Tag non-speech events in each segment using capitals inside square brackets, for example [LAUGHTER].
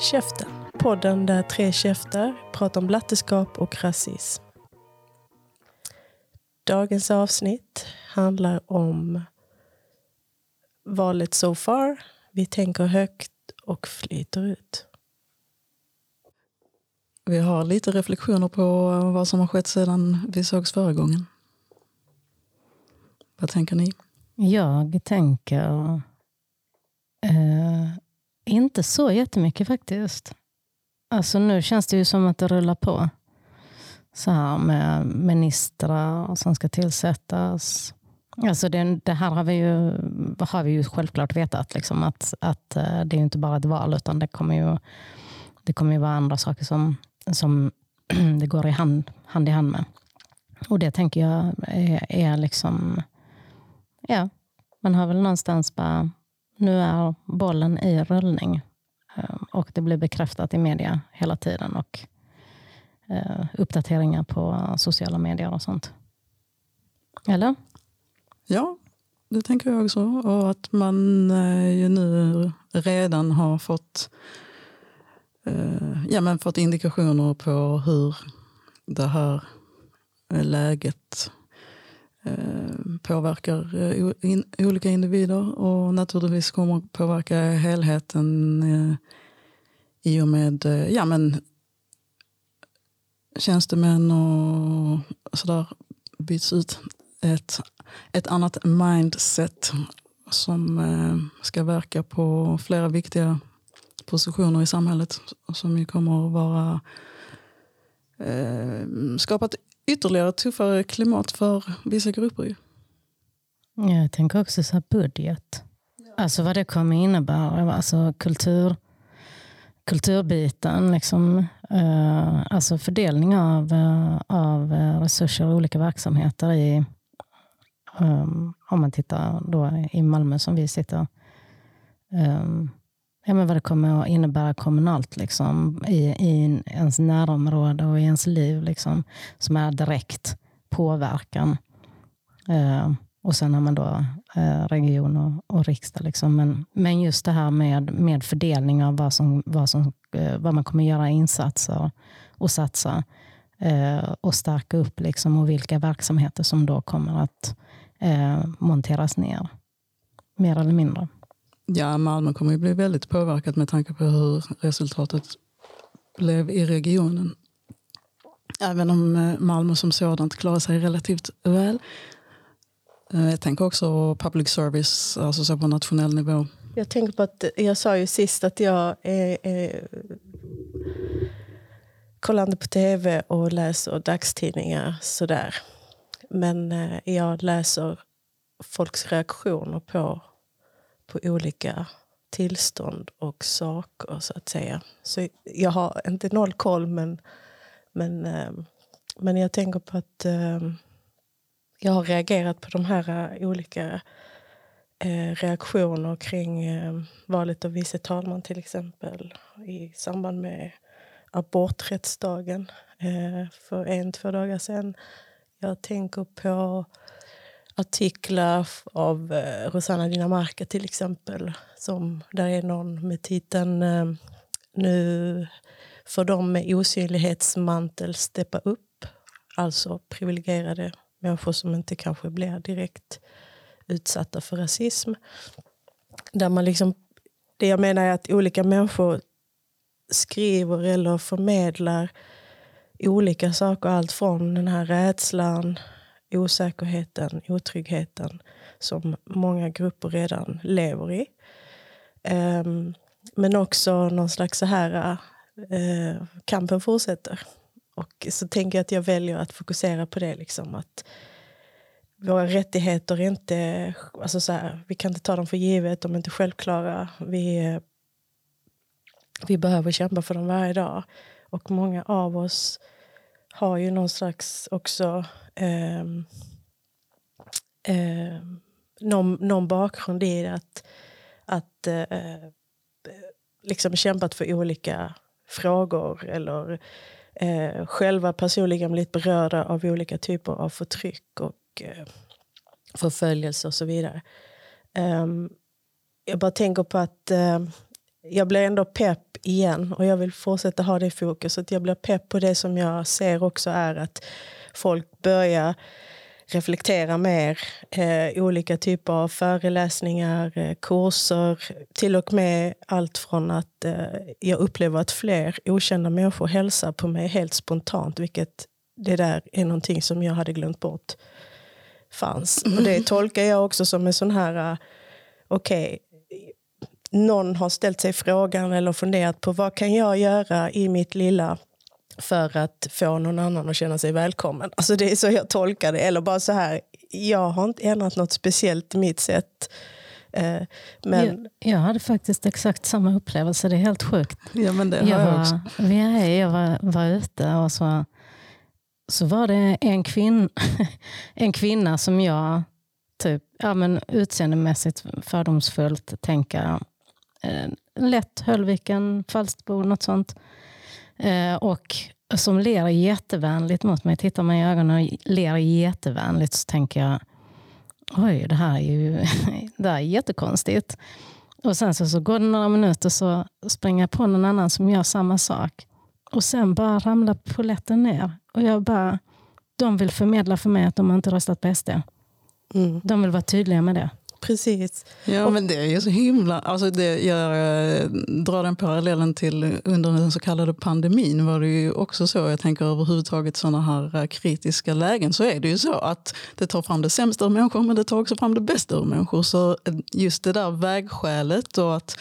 Käften, podden där tre käftar pratar om blatteskap och rasism. Dagens avsnitt handlar om valet so far. Vi tänker högt och flyter ut. Vi har lite reflektioner på vad som har skett sedan vi sågs förra gången. Vad tänker ni? Jag tänker eh, inte så jättemycket faktiskt. Alltså nu känns det ju som att det rullar på. Så här med ministrar som ska tillsättas. Alltså det, det här har vi, ju, har vi ju självklart vetat. Liksom, att, att eh, det är inte bara ett val utan det kommer ju, det kommer ju vara andra saker som, som [CLEARS THROAT] det går i hand, hand i hand med. Och det tänker jag är, är liksom... Ja, man har väl någonstans bara nu är bollen i rullning ehm, och det blir bekräftat i media hela tiden och eh, uppdateringar på sociala medier och sånt. Eller? Ja, det tänker jag också. Och att man eh, ju nu redan har fått, eh, ja, men fått indikationer på hur det här läget Eh, påverkar eh, in, olika individer och naturligtvis kommer påverka helheten eh, i och med eh, ja, men, tjänstemän och sådär byts ut ett, ett annat mindset som ska verka på flera viktiga positioner i samhället som ju kommer att vara skapat ytterligare tuffare klimat för vissa grupper. Jag tänker också så budget. Alltså vad det kommer innebära. Alltså kultur, kulturbiten. Liksom, eh, alltså fördelning av, eh, av eh, resurser och olika verksamheter i, ehm, om man tittar då i Malmö som vi sitter. Um, ja, men vad det kommer att innebära kommunalt liksom, i, i ens närområde och i ens liv liksom, som är direkt påverkan. Eh, och sen har man då eh, region och, och riksdag. Liksom. Men, men just det här med, med fördelning av vad, som, vad, som, eh, vad man kommer göra insatser och satsa eh, och stärka upp liksom, och vilka verksamheter som då kommer att eh, monteras ner. Mer eller mindre. Ja, Malmö kommer ju bli väldigt påverkat med tanke på hur resultatet blev i regionen. Även om eh, Malmö som sådant klarar sig relativt väl. Eh, jag tänker också public service, alltså så på nationell nivå. Jag tänker på att eh, jag sa ju sist att jag är, är kollande på tv och läser dagstidningar sådär. Men jag läser folks reaktioner på på olika tillstånd och saker så att säga. Så jag har inte noll koll men, men, eh, men jag tänker på att eh, jag har reagerat på de här eh, olika reaktioner kring valet av vice talman till exempel i samband med aborträttsdagen för en, två dagar sedan. Jag tänker på artiklar av eh, Rosanna Dinamarca till exempel. Som, där är någon med titeln eh, Nu får de med osynlighetsmantel steppa upp. Alltså privilegierade människor som inte kanske blir direkt utsatta för rasism. Där man liksom, det jag menar är att olika människor skriver eller förmedlar olika saker. Allt från den här rädslan osäkerheten, otryggheten som många grupper redan lever i. Um, men också någon slags så här, uh, kampen fortsätter. Och så tänker jag att jag väljer att fokusera på det. Liksom, att våra rättigheter är inte, alltså så här, vi kan inte ta dem för givet, de är inte självklara. Vi, vi behöver kämpa för dem varje dag. Och många av oss har ju någon slags också eh, eh, någon, någon bakgrund i att, att eh, liksom kämpat för olika frågor eller eh, själva personligen blivit berörda av olika typer av förtryck och eh, förföljelse och så vidare. Um, jag bara tänker på att ehm, jag blir ändå pepp igen och jag vill fortsätta ha det fokuset. Jag blir pepp på det som jag ser också är att folk börjar reflektera mer. Eh, olika typer av föreläsningar, eh, kurser. Till och med allt från att eh, jag upplever att fler okända människor hälsar på mig helt spontant. Vilket det där är någonting som jag hade glömt bort fanns. Och det tolkar jag också som en sån här... Uh, Okej, okay, någon har ställt sig frågan eller funderat på vad kan jag göra i mitt lilla för att få någon annan att känna sig välkommen. Alltså det är så jag tolkar det. Eller bara så här, jag har inte ändrat något speciellt i mitt sätt. Eh, men... Jag, jag, hade faktiskt exakt samma upplevelse, det är helt sjukt. Ja, men det jag, jag var, också. Jag var, var ute och så, så var det en, kvinn, [LAUGHS] en kvinna som jag typ, ja, men utseendemässigt fördomsfullt tänker lätt Höllviken, Falsterbo, något sånt. Eh, och som ler jättevänligt mot mig, tittar mig i ögonen och ler jättevänligt så tänker jag oj, det här är ju [LAUGHS] det är jättekonstigt. Och sen så, så går det några minuter så springer jag på någon annan som gör samma sak. Och sen bara ramlar poletten ner. Och jag bara, de vill förmedla för mig att de inte röstat på SD. Mm. De vill vara tydliga med det. Precis. Ja, men det är ju så himla... Alltså det, jag eh, drar den parallellen till under den så kallade pandemin var det ju också så. Jag tänker överhuvudtaget sådana här eh, kritiska lägen så är det ju så att det tar fram det sämsta ur människor men det tar också fram det bästa ur människor. Så eh, just det där vägskälet och att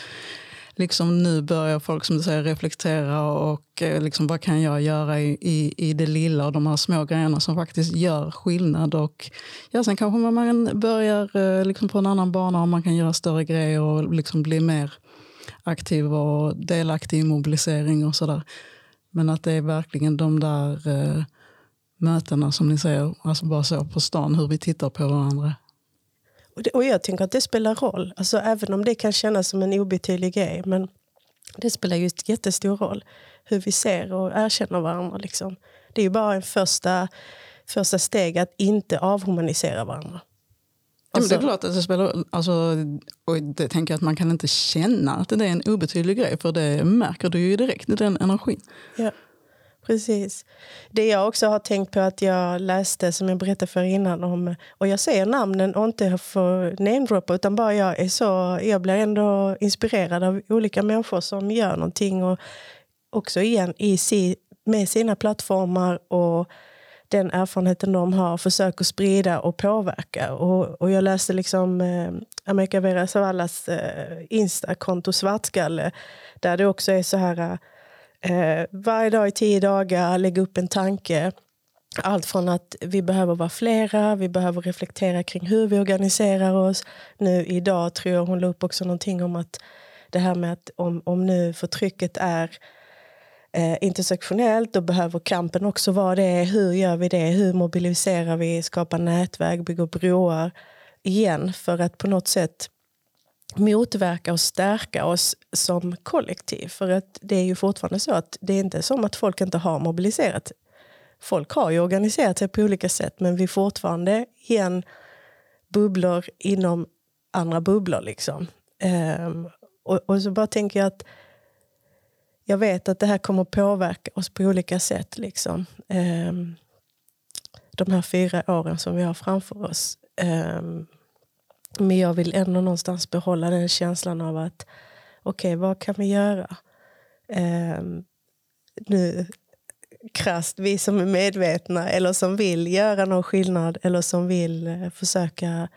liksom nu börjar folk som du säger reflektera och eh, liksom, vad kan jag göra i, i, i det lilla och de här små grejerna som faktiskt gör skillnad. Och, ja, sen kanske man börjar eh, liksom på en annan bana och man kan göra större grejer och liksom bli mer aktiv och delaktig i mobilisering och sådär. Men att det är verkligen de där eh, mötena som ni säger, alltså bara så på stan, hur vi tittar på varandra. Och, det, och jag tänker att det spelar roll. Alltså, även om det kan kännas som en obetydlig grej. Men det spelar ju jättestor roll hur vi ser och erkänner varandra. Liksom. Det är ju bara en första, första steg att inte avhumanisera varandra. Alltså, ja, det är klart att det spelar alltså, och det tänker jag att man kan inte känna att det är en obetydlig grej för det märker du ju direkt i den energin. Ja. Precis. Det jag också har tänkt på att jag läste, som jag berättade för innan om, och jag säger namnen och inte för namedroppa utan bara jag är så, jag blir ändå inspirerad av olika människor som gör någonting och också igen i si, med sina plattformar och den erfarenheten de har försöker sprida och påverka. Och, och jag läste liksom eh, America Vera-Zavallas eh, Insta-konto Svartskalle där det också är så här eh, Eh, varje dag i tio dagar lägga upp en tanke. Allt från att vi behöver vara flera, vi behöver reflektera kring hur vi organiserar oss. Nu idag tror jag hon la upp också någonting om att det här med att om, om nu förtrycket är eh, intersektionellt då behöver kampen också vara det. Hur gör vi det? Hur mobiliserar vi, skapar nätverk, bygger broar? Igen, för att på något sätt motverka och stärka oss som kollektiv. För att det är ju fortfarande så att det är inte som att folk inte har mobiliserat. Folk har ju organiserat sig på olika sätt men vi är fortfarande igen bubblor inom andra bubblor. Liksom. Um, och, och, så bara tänker jag att jag vet att det här kommer påverka oss på olika sätt. Liksom. Um, de här fyra åren som vi har framför oss. Um, men jag vill ändå någonstans behålla den känslan av att okej, okay, vad kan vi göra? Eh, nu krasst, vi som är medvetna eller som vill göra någon skillnad eller som vill eh, försöka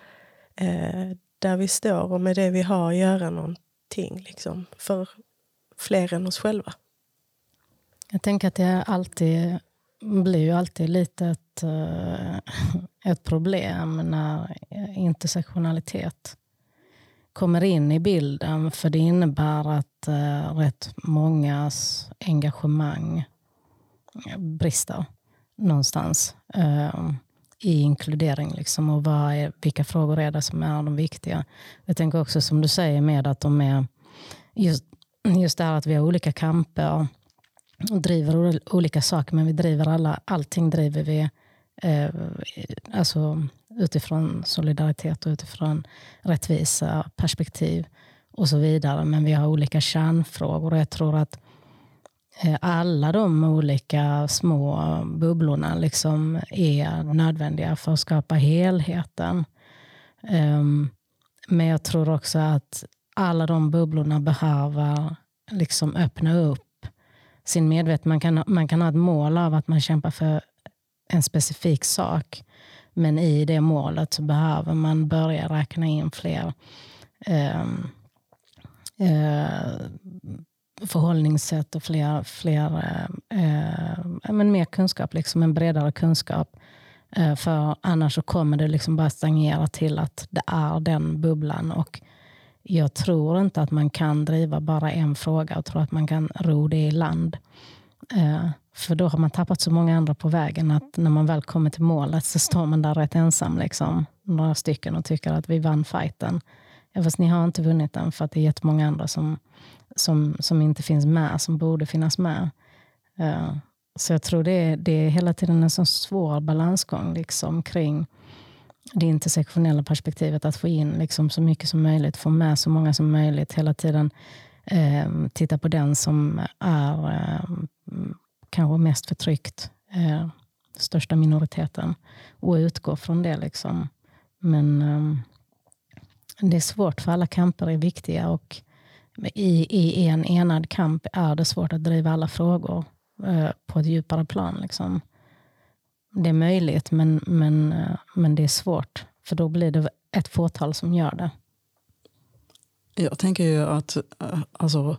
eh, där vi står och med det vi har göra någonting liksom, för fler än oss själva. Jag tänker att det alltid blir ju alltid lite ett, eh, ett problem när intersektionalitet kommer in i bilden. För det innebär att eh, rätt mångas engagemang brister någonstans eh, i inkludering. Liksom, och vad är, vilka frågor är det som är de viktiga? Jag tänker också som du säger med att de är just, just det här att vi har olika kamper och driver olika saker, men vi driver alla, allting driver vi eh, alltså utifrån solidaritet och utifrån rättvisa perspektiv. och så vidare. Men vi har olika kärnfrågor och jag tror att eh, alla de olika små bubblorna liksom är nödvändiga för att skapa helheten. Ehm, men jag tror också att alla de bubblorna behöver liksom öppna upp sin medvetenhet. Man kan, man kan ha ett mål av att man kämpar för en specifik sak. Men i det målet så behöver man börja räkna in fler eh, eh, förhållningssätt och fler, fler eh, men mer kunskap, liksom en bredare kunskap. Eh, för annars så kommer det liksom bara stagnera till att det är den bubblan. Och jag tror inte att man kan driva bara en fråga och tro att man kan ro det i land. Eh, för då har man tappat så många andra på vägen att när man väl kommer till målet så står man där rätt ensam, liksom, några stycken, och tycker att vi vann fighten. Ja, fast ni har inte vunnit den för att det är jättemånga andra som, som, som inte finns med, som borde finnas med. Uh, så jag tror det är, det är hela tiden en sån svår balansgång liksom, kring det intersektionella perspektivet. Att få in liksom, så mycket som möjligt, få med så många som möjligt. Hela tiden eh, titta på den som är eh, kanske mest förtryckt, eh, största minoriteten och utgå från det. Liksom. Men eh, det är svårt för alla kamper är viktiga och i, i en enad kamp är det svårt att driva alla frågor eh, på ett djupare plan. Liksom. Det är möjligt, men, men, eh, men det är svårt. För då blir det ett fåtal som gör det. Jag tänker ju att eh, alltså,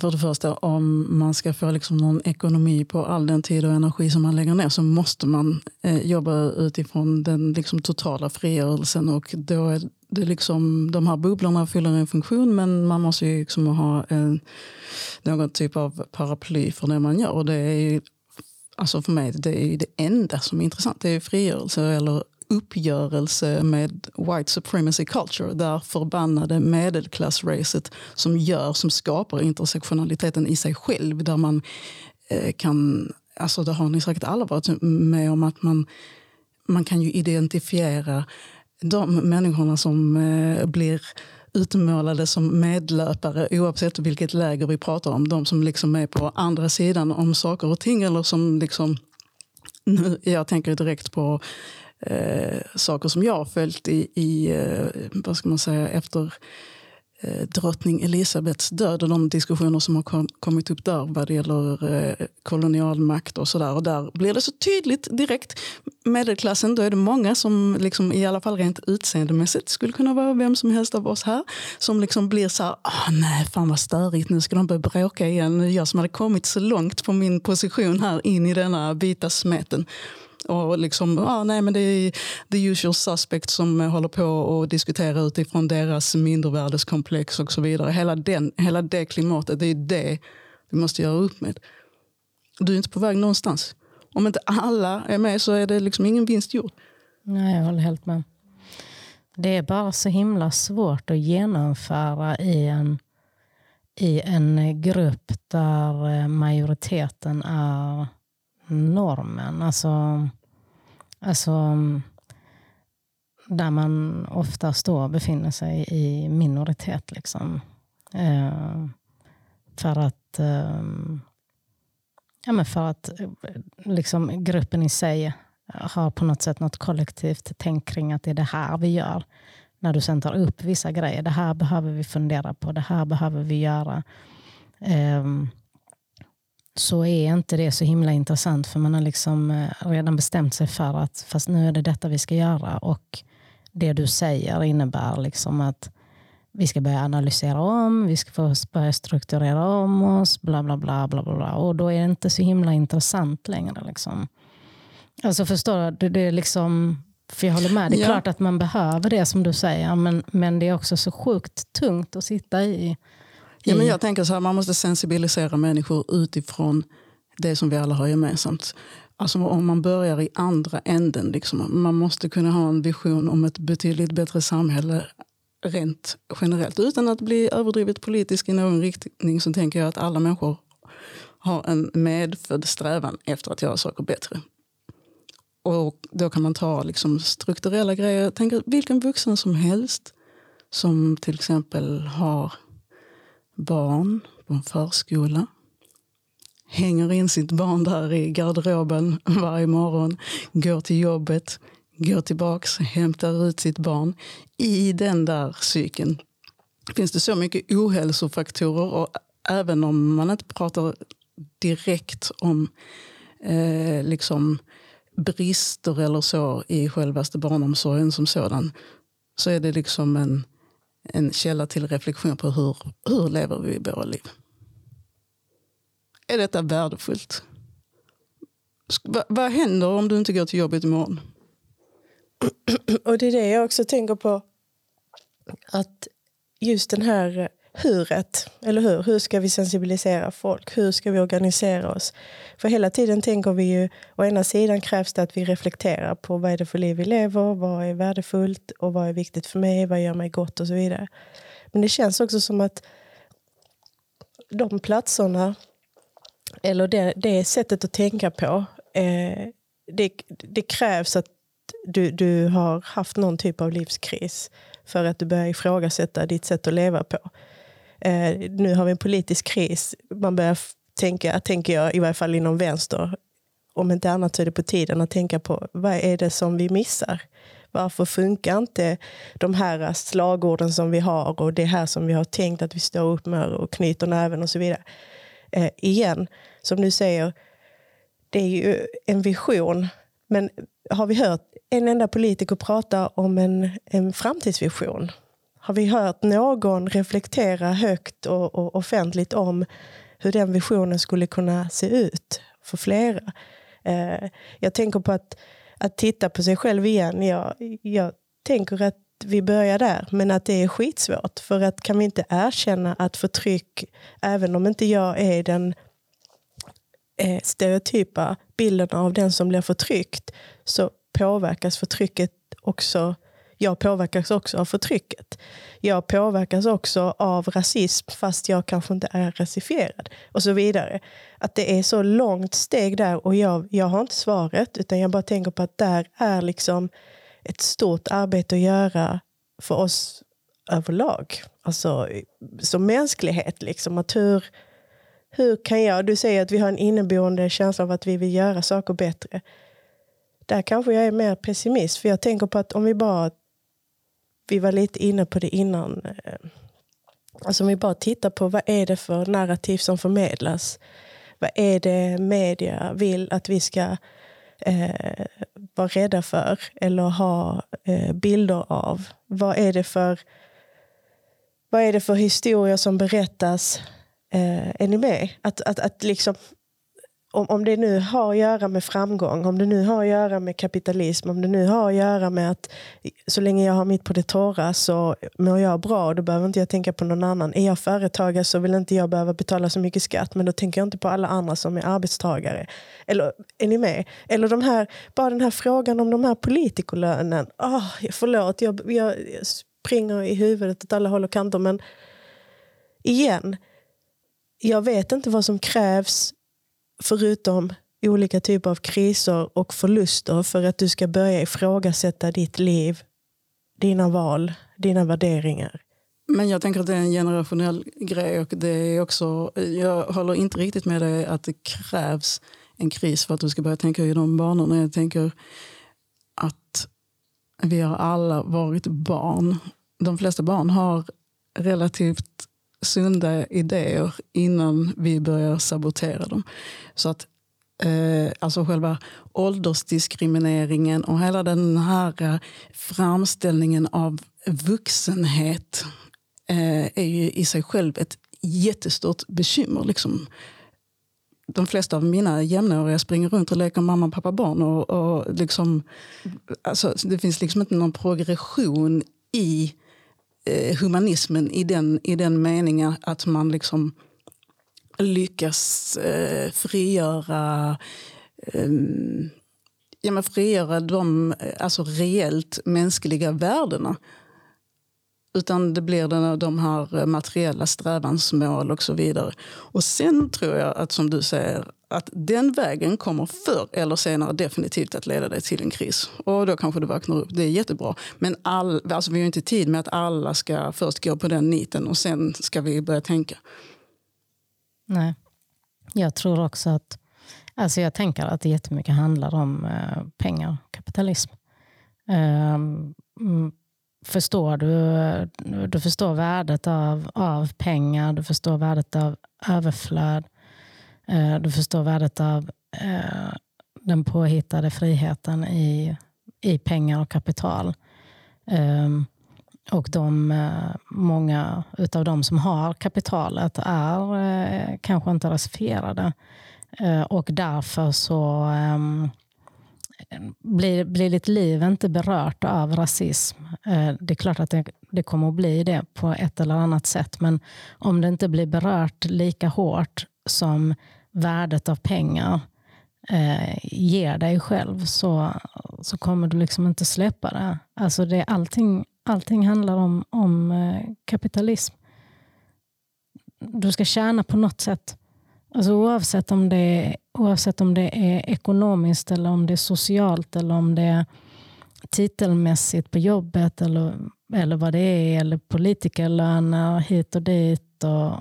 för det första, om man ska få liksom någon ekonomi på all den tid och energi som man lägger ner så måste man eh, jobba utifrån den liksom, totala frigörelsen. Och då är det liksom, de här bubblorna fyller en funktion men man måste ju liksom ha en, någon typ av paraply för det man gör. Och det är ju, alltså för mig det är det enda som är intressant. Det är frigörelse eller uppgörelse med white supremacy culture, där förbannade medelklassracet som gör, som skapar intersektionaliteten i sig själv, där man eh, kan, alltså det har ni säkert alla varit med om, att man, man kan ju identifiera de människorna som eh, blir utmålade som medlöpare oavsett vilket läger vi pratar om. De som liksom är på andra sidan om saker och ting eller som liksom nu, jag tänker direkt på eh, saker som jag har följt i, i eh, vad ska man säga, efter eh, drottning Elisabets död och de diskussioner som har kom, kommit upp där vad det gäller eh, kolonialmakt och sådär. Och där blir det så tydligt direkt. Medelklassen, då är det många som liksom, i alla fall rent utseendemässigt skulle kunna vara vem som helst av oss här. Som liksom blir så här, ah, nej fan vad störigt, nu ska de börja bråka igen. Jag som hade kommit så långt på min position här in i denna vita smeten. Och liksom, ah, nej, men det är the usual suspect som eh, håller på och diskuterar utifrån deras mindervärdeskomplex och så vidare. Hela, den, hela det klimatet, det är det vi måste göra upp med. Du är inte på väg någonstans. Om inte alla är med så är det liksom ingen vinst gjord. Nej, jag håller helt med. Det är bara så himla svårt att genomföra i en, i en grupp där eh, majoriteten är normen. Alltså, alltså där man oftast då befinner sig i minoritet. Liksom. Eh, för att, eh, ja, men för att eh, liksom, gruppen i sig har på något sätt något kollektivt tänk kring att det är det här vi gör. När du sen tar upp vissa grejer. Det här behöver vi fundera på. Det här behöver vi göra. Eh, så är inte det så himla intressant för man har liksom eh, redan bestämt sig för att fast nu är det detta vi ska göra och det du säger innebär liksom att vi ska börja analysera om, vi ska börja strukturera om oss, bla bla bla. bla, bla. Och då är det inte så himla intressant längre. Liksom. Alltså förstår du? Det är liksom, för jag håller med, det är ja. klart att man behöver det som du säger, men, men det är också så sjukt tungt att sitta i Ja, men jag tänker så här, man måste sensibilisera människor utifrån det som vi alla har gemensamt. Alltså om man börjar i andra änden. Liksom, man måste kunna ha en vision om ett betydligt bättre samhälle rent generellt. Utan att bli överdrivet politisk i någon riktning så tänker jag att alla människor har en medfödd strävan efter att göra saker bättre. Och då kan man ta liksom strukturella grejer. Tänker vilken vuxen som helst som till exempel har barn på en förskola hänger in sitt barn där i garderoben [LAUGHS] varje morgon, går till jobbet, går tillbaks, hämtar ut sitt barn. I den där cykeln finns det så mycket ohälsofaktorer och även om man inte pratar direkt om eh, liksom brister eller så i självaste barnomsorgen som sådan så är det liksom en, en källa till reflektion på hur, hur lever vi våra liv. Är detta värdefullt? Va, vad händer om du inte går till jobbet imorgon? [CLEARS THROAT] Och det är det jag också tänker på. Att just den här huret, eller hur? Hur ska vi sensibilisera folk? Hur ska vi organisera oss? För hela tiden tänker vi ju, å ena sidan krävs det att vi reflekterar på vad är det för liv vi lever, vad är värdefullt och vad är viktigt för mig, vad gör mig gott och så vidare. Men det känns också som att de platserna, eller det, det sättet att tänka på, eh, det, det krävs att du, du har haft någon typ av livskris för att du börjar ifrågasätta ditt sätt att leva på. Eh, nu har vi en politisk kris. Man börjar tänka, tänker jag, i varje fall inom vänster, om inte annat så är det på tiden att tänka på vad är det som vi missar? Varför funkar inte de här slagorden som vi har och det här som vi har tänkt att vi står upp med och knyter näven och så vidare? Eh, igen, som du säger, det är ju en vision. Men har vi hört en enda politiker prata om en, en framtidsvision? Har vi hört någon reflektera högt och, och offentligt om hur den visionen skulle kunna se ut för flera? Eh, jag tänker på att, att titta på sig själv igen. Jag, jag tänker att vi börjar där, men att det är skitsvårt. För att kan vi inte erkänna att förtryck, även om inte jag är den eh, stereotypa bilden av den som blir förtryckt, så påverkas förtrycket också jag påverkas också av förtrycket. Jag påverkas också av rasism fast jag kanske inte är rasifierad. Och så vidare. Att det är så långt steg där och jag, jag har inte svaret utan jag bara tänker på att där är liksom ett stort arbete att göra för oss överlag. Alltså som mänsklighet. Liksom, att hur, hur kan jag... Du säger att vi har en inneboende känsla av att vi vill göra saker bättre. Där kanske jag är mer pessimist. För jag tänker på att om vi bara vi var lite inne på det innan. Eh, alltså om vi bara tittar på vad är det för narrativ som förmedlas. Vad är det media vill att vi ska eh, vara rädda för eller ha eh, bilder av? Vad är det för vad är det för historier som berättas? Eh, är ni med? Att, att, att liksom om, om det nu har att göra med framgång, om det nu har att göra med kapitalism, om det nu har att göra med att så länge jag har mitt på det torra så mår jag bra och då behöver inte jag tänka på någon annan. Är jag företagare så vill inte jag behöva betala så mycket skatt men då tänker jag inte på alla andra som är arbetstagare. Eller är ni med? Eller de här, bara den här frågan om de här politikerlönen. Oh, förlåt, jag, jag springer i huvudet åt alla håll och kanter men igen, jag vet inte vad som krävs förutom olika typer av kriser och förluster för att du ska börja ifrågasätta ditt liv, dina val, dina värderingar. Men jag tänker att det är en generationell grej. och det är också, Jag håller inte riktigt med dig att det krävs en kris för att du ska börja tänka i de banorna. Jag tänker att vi har alla varit barn. De flesta barn har relativt sunda idéer innan vi börjar sabotera dem. Så att eh, alltså själva åldersdiskrimineringen och hela den här eh, framställningen av vuxenhet eh, är ju i sig själv ett jättestort bekymmer. Liksom. De flesta av mina jämnåriga springer runt och leker mamma, pappa, barn. Och, och liksom, alltså, det finns liksom inte någon progression i eh, Eh, humanismen i den, i den meningen att man liksom lyckas eh, frigöra eh, ja, men frigöra de eh, alltså reellt mänskliga värdena. Utan det blir den, de här eh, materiella strävansmål och så vidare. Och sen tror jag att som du säger, att den vägen kommer förr eller senare definitivt att leda dig till en kris. Och då kanske du vaknar upp. Det är jättebra. Men all, alltså vi har inte tid med att alla ska först gå på den niten och sen ska vi börja tänka. Nej. Jag tror också att, alltså jag tänker att det jättemycket handlar om eh, pengar, kapitalism. Um, förstår du, du förstår värdet av, av pengar, du förstår värdet av överflöd. Eh, du förstår värdet av eh, den påhittade friheten i, i pengar och kapital. Ehm, och de, eh, många av de som har kapitalet är eh, kanske inte rasifierade. Eh, och därför så ehm, blir, blir ditt liv inte berört av rasism. Eh, det är klart att det, det kommer att bli det på ett eller annat sätt. Men om det inte blir berört lika hårt som värdet av pengar eh, ger dig själv så, så kommer du liksom inte släppa det. Alltså det allting, allting handlar om, om eh, kapitalism. Du ska tjäna på något sätt. Alltså oavsett, om det är, oavsett om det är ekonomiskt, eller om det är socialt eller om det är titelmässigt på jobbet eller, eller vad det är, eller politikerlöner hit och dit. Och,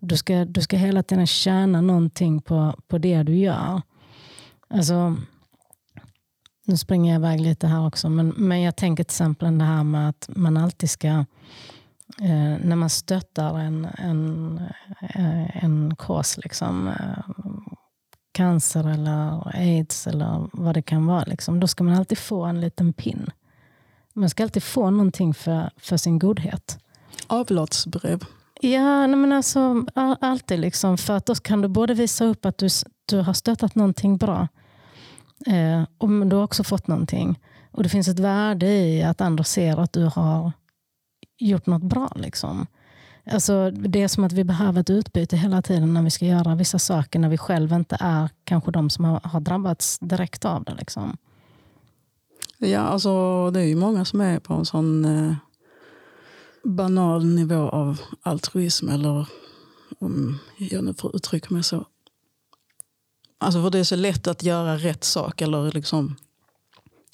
du ska, du ska hela tiden tjäna någonting på, på det du gör. Alltså, nu springer jag iväg lite här också, men, men jag tänker till exempel det här med att man alltid ska, eh, när man stöttar en, en, eh, en kos, liksom, eh, cancer eller aids eller vad det kan vara, liksom, då ska man alltid få en liten pin. Man ska alltid få någonting för, för sin godhet. Avlatsbrev. Ja, men alltså, alltid. Liksom, för att då kan du både visa upp att du, du har stöttat någonting bra eh, och du har också fått någonting. Och Det finns ett värde i att andra ser att du har gjort något bra. Liksom. Alltså, det är som att vi behöver ett utbyte hela tiden när vi ska göra vissa saker när vi själva inte är kanske de som har, har drabbats direkt av det. Liksom. Ja, alltså, det är ju många som är på en sån eh banal nivå av altruism eller om jag nu får uttrycka mig så. Alltså för det är så lätt att göra rätt sak eller liksom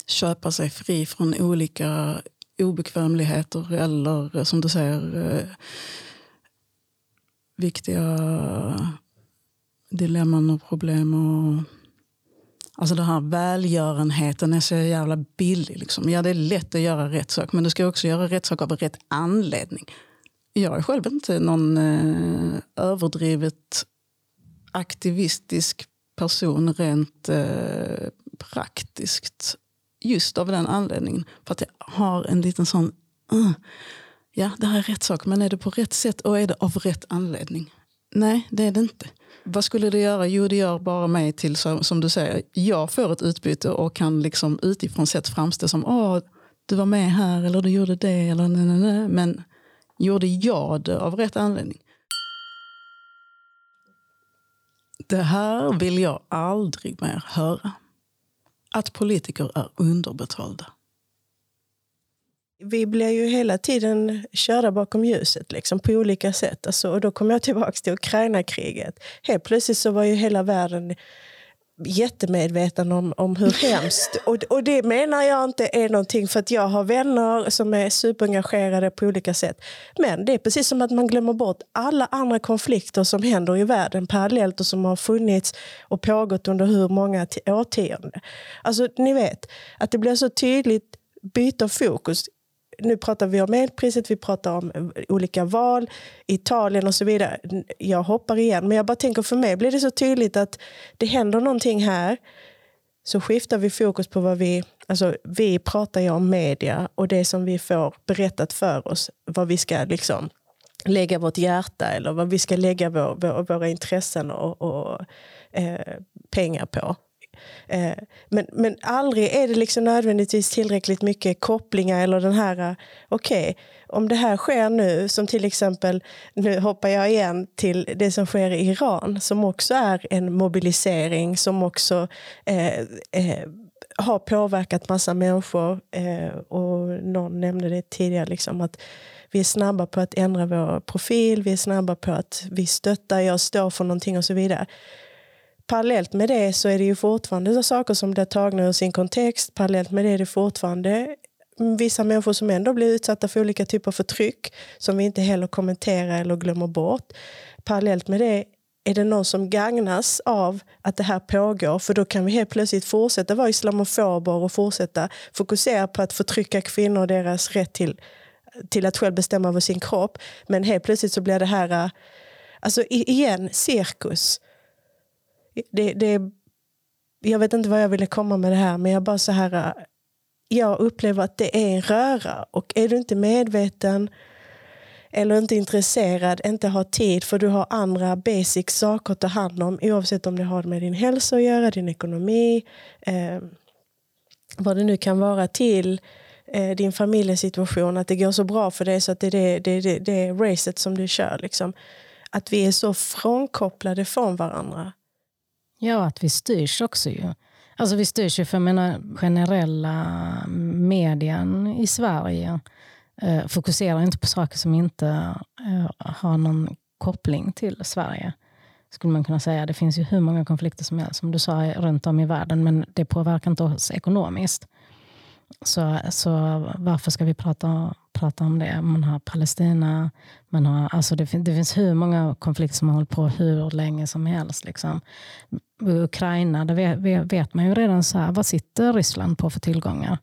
köpa sig fri från olika obekvämligheter eller eh, som du säger eh, viktiga dilemman och problem. och Alltså den här välgörenheten är så jävla billig. Liksom. Ja, det är lätt att göra rätt sak, men du ska också göra rätt sak av rätt anledning. Jag är själv inte någon eh, överdrivet aktivistisk person rent eh, praktiskt. Just av den anledningen. För att jag har en liten sån... Uh, ja, det här är rätt sak, men är det på rätt sätt och är det av rätt anledning? Nej, det är det inte. Vad skulle det göra? Jo, det gör bara mig till, som du säger, jag får ett utbyte och kan liksom utifrån sett framstå som Åh, du var med här eller du gjorde det. Eller nej, nej, nej. Men gjorde jag det av rätt anledning? Det här vill jag aldrig mer höra. Att politiker är underbetalda vi blir ju hela tiden körda bakom ljuset liksom, på olika sätt. Alltså, och då kommer jag tillbaka till Ukraina-kriget. Helt plötsligt så var ju hela världen jättemedveten om, om hur hemskt. Och, och det menar jag inte är någonting för att jag har vänner som är superengagerade på olika sätt. Men det är precis som att man glömmer bort alla andra konflikter som händer i världen parallellt och som har funnits och pågått under hur många årtionden. Alltså ni vet, att det blir så tydligt byte av fokus nu pratar vi om elpriset, vi pratar om eh, olika val, Italien och så vidare. Jag hoppar igen, men jag bara tänker för mig blir det så tydligt att det händer någonting här. Så skiftar vi fokus på vad vi... Alltså, vi pratar ju om media och det som vi får berättat för oss. Vad vi ska liksom lägga vårt hjärta eller vad vi ska lägga vår, vår, våra intressen och, och eh, pengar på. Eh, men, men aldrig är det liksom nödvändigtvis tillräckligt mycket kopplingar eller den här, eh, okej, okay, om det här sker nu, som till exempel, nu hoppar jag igen till det som sker i Iran, som också är en mobilisering, som också eh, eh, har påverkat massa människor. Eh, och någon nämnde det tidigare, liksom, att vi är snabba på att ändra vår profil, vi är snabba på att vi stöttar, jag står för någonting och så vidare. Parallellt med det så är det ju fortfarande saker som blir tagna ur sin kontext. Parallellt med det är det fortfarande vissa människor som ändå blir utsatta för olika typer av förtryck som vi inte heller kommenterar eller glömmer bort. Parallellt med det är det någon som gagnas av att det här pågår? För då kan vi helt plötsligt fortsätta vara islamofober och fortsätta fokusera på att förtrycka kvinnor och deras rätt till, till att själv bestämma över sin kropp. Men helt plötsligt så blir det här, eh, alltså igen, cirkus. Det, det, jag vet inte vad jag ville komma med det här, men jag bara så här, jag upplever att det är en röra. Och är du inte medveten eller inte intresserad, inte har tid för du har andra basic saker att ta hand om oavsett om det har med din hälsa att göra, din ekonomi, eh, vad det nu kan vara till eh, din familjesituation, att det går så bra för dig så att det är det, det, det, det racet som du kör. Liksom. Att vi är så frånkopplade från varandra. Ja, att vi styrs också ju. Alltså vi styrs ju för menar, generella medien i Sverige eh, fokuserar inte på saker som inte eh, har någon koppling till Sverige. Skulle man kunna säga. Det finns ju hur många konflikter som helst, som du sa, runt om i världen, men det påverkar inte oss ekonomiskt. Så, så varför ska vi prata, prata om det? Man har Palestina, man har, alltså det, det finns hur många konflikter som har hållit på hur länge som helst. Liksom. Ukraina, där vet, vet man ju redan så här, vad sitter Ryssland på för tillgångar?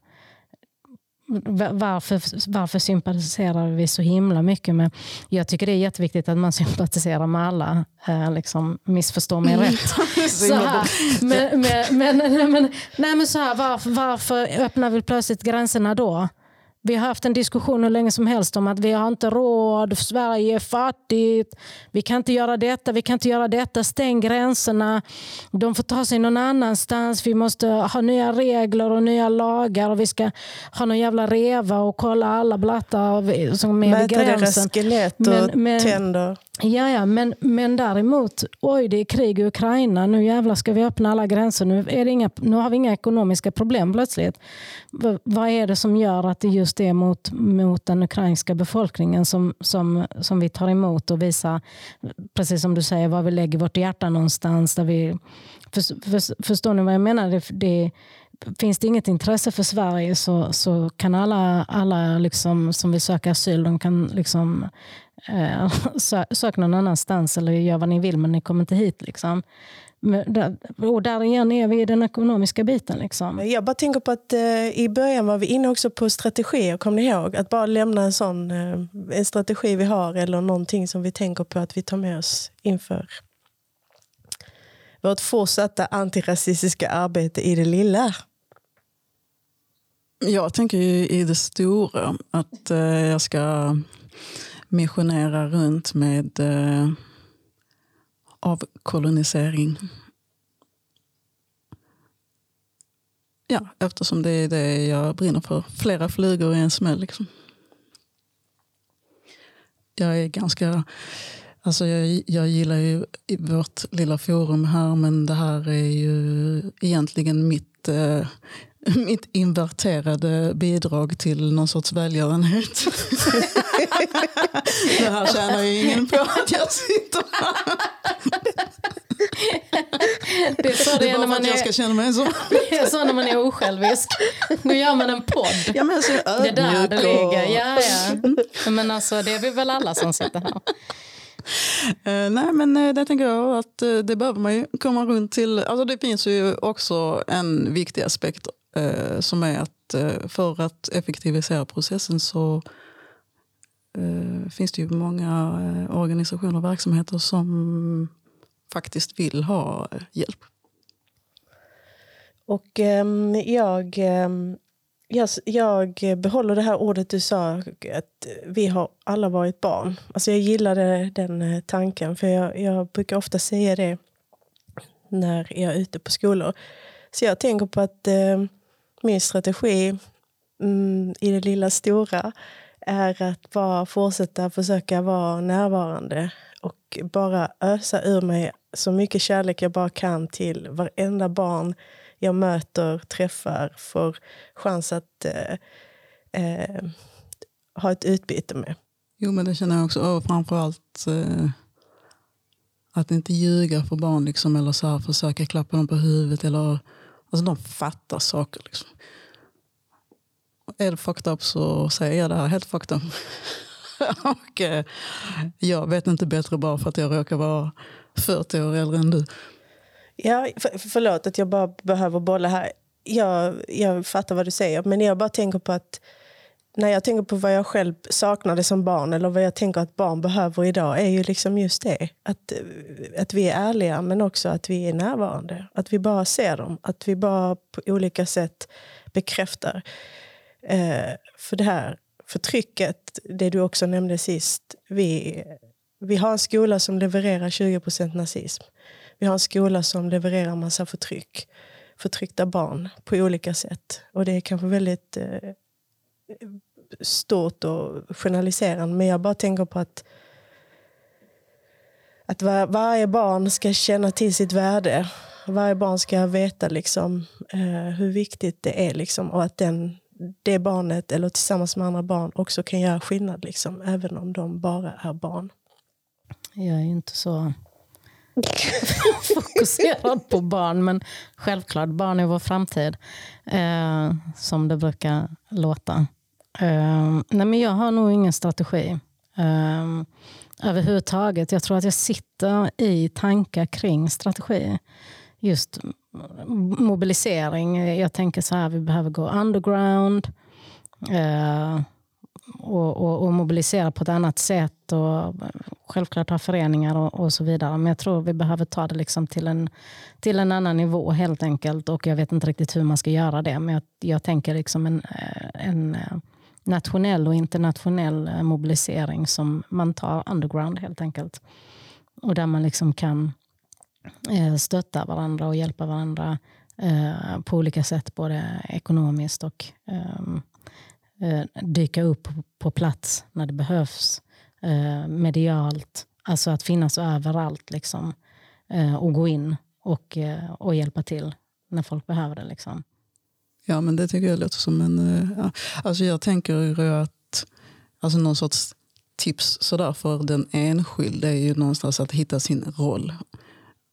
varför, varför sympatiserar vi så himla mycket med... Jag tycker det är jätteviktigt att man [LAUGHS] sympatiserar med alla. Eh, liksom, missförstå mig rätt. [LAUGHS] så här, men, men, men, men, nej, men så här, varför, varför öppnar vi plötsligt gränserna då? Vi har haft en diskussion hur länge som helst om att vi har inte råd, Sverige är fattigt, vi kan inte göra detta, vi kan inte göra detta, stäng gränserna, de får ta sig någon annanstans, vi måste ha nya regler och nya lagar och vi ska ha någon jävla reva och kolla alla blattar som är vid gränsen. Mäta deras skelett och men, men, tänder. Ja, ja men, men däremot, oj det är krig i Ukraina, nu jävlar ska vi öppna alla gränser, nu, är det inga, nu har vi inga ekonomiska problem plötsligt. V vad är det som gör att det just är mot, mot den ukrainska befolkningen som, som, som vi tar emot och visar, precis som du säger, var vi lägger vårt hjärta någonstans. Där vi, för, för, förstår ni vad jag menar? Det, det, finns det inget intresse för Sverige så, så kan alla, alla liksom, som vill söka asyl, de kan liksom Eh, [LAUGHS] sök någon annanstans eller gör vad ni vill men ni kommer inte hit. Liksom. Och där igen är vi i den ekonomiska biten. Liksom. Jag bara tänker på att eh, i början var vi inne också på strategier. Kom ni ihåg? Att bara lämna en sån eh, en strategi vi har eller någonting som vi tänker på att vi tar med oss inför vårt fortsatta antirasistiska arbete i det lilla. Jag tänker i det stora att eh, jag ska missionera runt med eh, avkolonisering. Ja, eftersom det är det jag brinner för. Flera flugor i en smäll. Liksom. Jag är ganska... Alltså jag, jag gillar ju vårt lilla forum här men det här är ju egentligen mitt eh, [LAUGHS] mitt inverterade bidrag till någon sorts välgörenhet. [LAUGHS] det här tjänar ju ingen på att jag sitter här. Det är så det, det är bara när man att jag ska känna mig så. [LAUGHS] Det är så när man är osjälvisk. Nu gör man en podd. Ja, men så det är där det ligger. Ja, ja. Men alltså, det är vi väl alla som sitter här. Uh, nej men uh, det tänker jag att uh, det behöver man ju komma runt till. Alltså det finns ju också en viktig aspekt eh, Eh, som är att eh, för att effektivisera processen så eh, finns det ju många eh, organisationer och verksamheter som faktiskt vill ha eh, hjälp. Och ehm, jag, ehm, jag, jag behåller det här ordet du sa, att vi har alla varit barn. Alltså jag gillade den eh, tanken, för jag, jag brukar ofta säga det när jag är ute på skolor. Så jag tänker på att eh, min strategi mm, i det lilla stora är att bara fortsätta försöka vara närvarande och bara ösa ur mig så mycket kärlek jag bara kan till varenda barn jag möter, träffar, får chans att eh, eh, ha ett utbyte med. Jo, men det känner jag också. Och framförallt eh, att inte ljuga för barn liksom, eller så här, försöka klappa dem på huvudet. Eller, alltså, de fattar saker. Liksom. Är det fucked up så säger jag det här helt fucked up. [LAUGHS] och, eh, jag vet inte bättre bara för att jag råkar vara 40 år äldre än du. Ja, för, förlåt att jag bara behöver bolla här. Jag, jag fattar vad du säger, men jag bara tänker på att när jag tänker på vad jag själv saknade som barn eller vad jag tänker att barn behöver idag är ju liksom just det. Att, eh, att vi är ärliga men också att vi är närvarande. Att vi bara ser dem. Att vi bara på olika sätt bekräftar. Eh, för det här förtrycket, det du också nämnde sist. Vi, vi har en skola som levererar 20% nazism. Vi har en skola som levererar massa förtryck. Förtryckta barn på olika sätt. Och det är kanske väldigt eh, stort och generaliserande. Men jag bara tänker på att att var, varje barn ska känna till sitt värde. Varje barn ska veta liksom, eh, hur viktigt det är. Liksom, och att den, det barnet, eller tillsammans med andra barn, också kan göra skillnad. Liksom, även om de bara är barn. Jag är inte så [LAUGHS] fokuserad på barn. Men självklart, barn är vår framtid. Eh, som det brukar låta. Uh, nej men jag har nog ingen strategi uh, överhuvudtaget. Jag tror att jag sitter i tankar kring strategi. Just mobilisering. Jag tänker så här, vi behöver gå underground. Uh, och, och, och, mobilisera på ett annat sätt. Och självklart ha föreningar och, och, så vidare. Men jag tror vi behöver ta det liksom till, en, till en annan nivå helt enkelt. Och jag vet inte riktigt hur man ska göra det. Men jag, jag tänker liksom en, eh, en eh, nationell och internationell eh, mobilisering som man tar underground helt enkelt. Och där man liksom kan eh, stötta varandra och hjälpa varandra eh, på olika sätt, både ekonomiskt och ehm, dyka upp på plats när det behövs. medialt, alltså att finnas överallt liksom. och gå in och, och hjälpa till när folk behöver det. Liksom. Ja, men det tycker jag låter som en... Eh, ja. Alltså jag tänker att alltså någon sorts tips sådär för den enskilde är ju någonstans att hitta sin roll.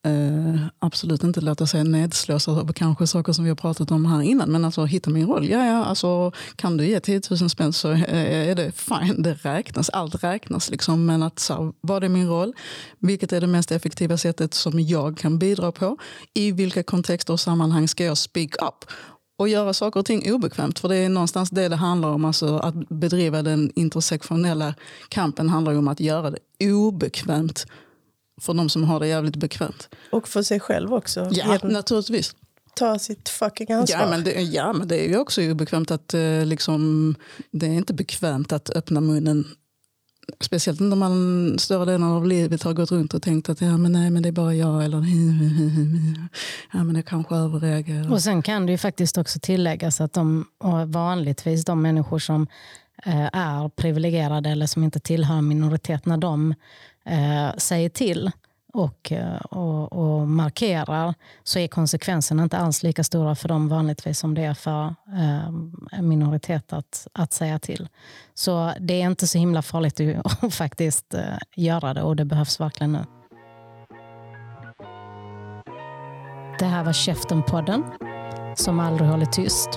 Uh, absolut inte låta sig nedslås av kanske saker som vi har pratat om här innan. Men alltså hitta min roll. Ja, ja, alltså, kan du ge 10 000 spänn så är det fine. Det räknas. Allt räknas. Liksom. Men att så, vad är min roll? Vilket är det mest effektiva sättet som jag kan bidra på? I vilka kontexter och sammanhang ska jag speak up? Och göra saker och ting obekvämt. För det är någonstans det det handlar om. Alltså att bedriva den intersektionella kampen handlar om att göra det obekvämt för de som har det jävligt bekvämt. Och för sig själv också. Ja, naturligtvis. Ta sitt fucking ansvar. Ja men, det, ja, men det är ju också obekvämt att eh, liksom, det är inte bekvämt att öppna munnen Speciellt när man större delen av livet har gått runt och tänkt att ja, men nej, men det är bara jag. Eller ja, men jag kanske överreagerar. Och sen kan det ju faktiskt också tilläggas att de, vanligtvis de människor som eh, är privilegierade eller som inte tillhör minoritet, när de eh, säger till och, eh, och, och, markerar så är konsekvenserna inte alls lika stora för dem vanligtvis som det är för eh, en minoritet att, att säga till. Så det är inte så himla farligt [LAUGHS] att faktiskt eh, göra det och det behövs verkligen nu. Det här var Käften-podden som aldrig håller tyst.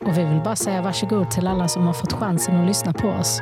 Och vi vill bara säga varsågod till alla som har fått chansen att lyssna på oss.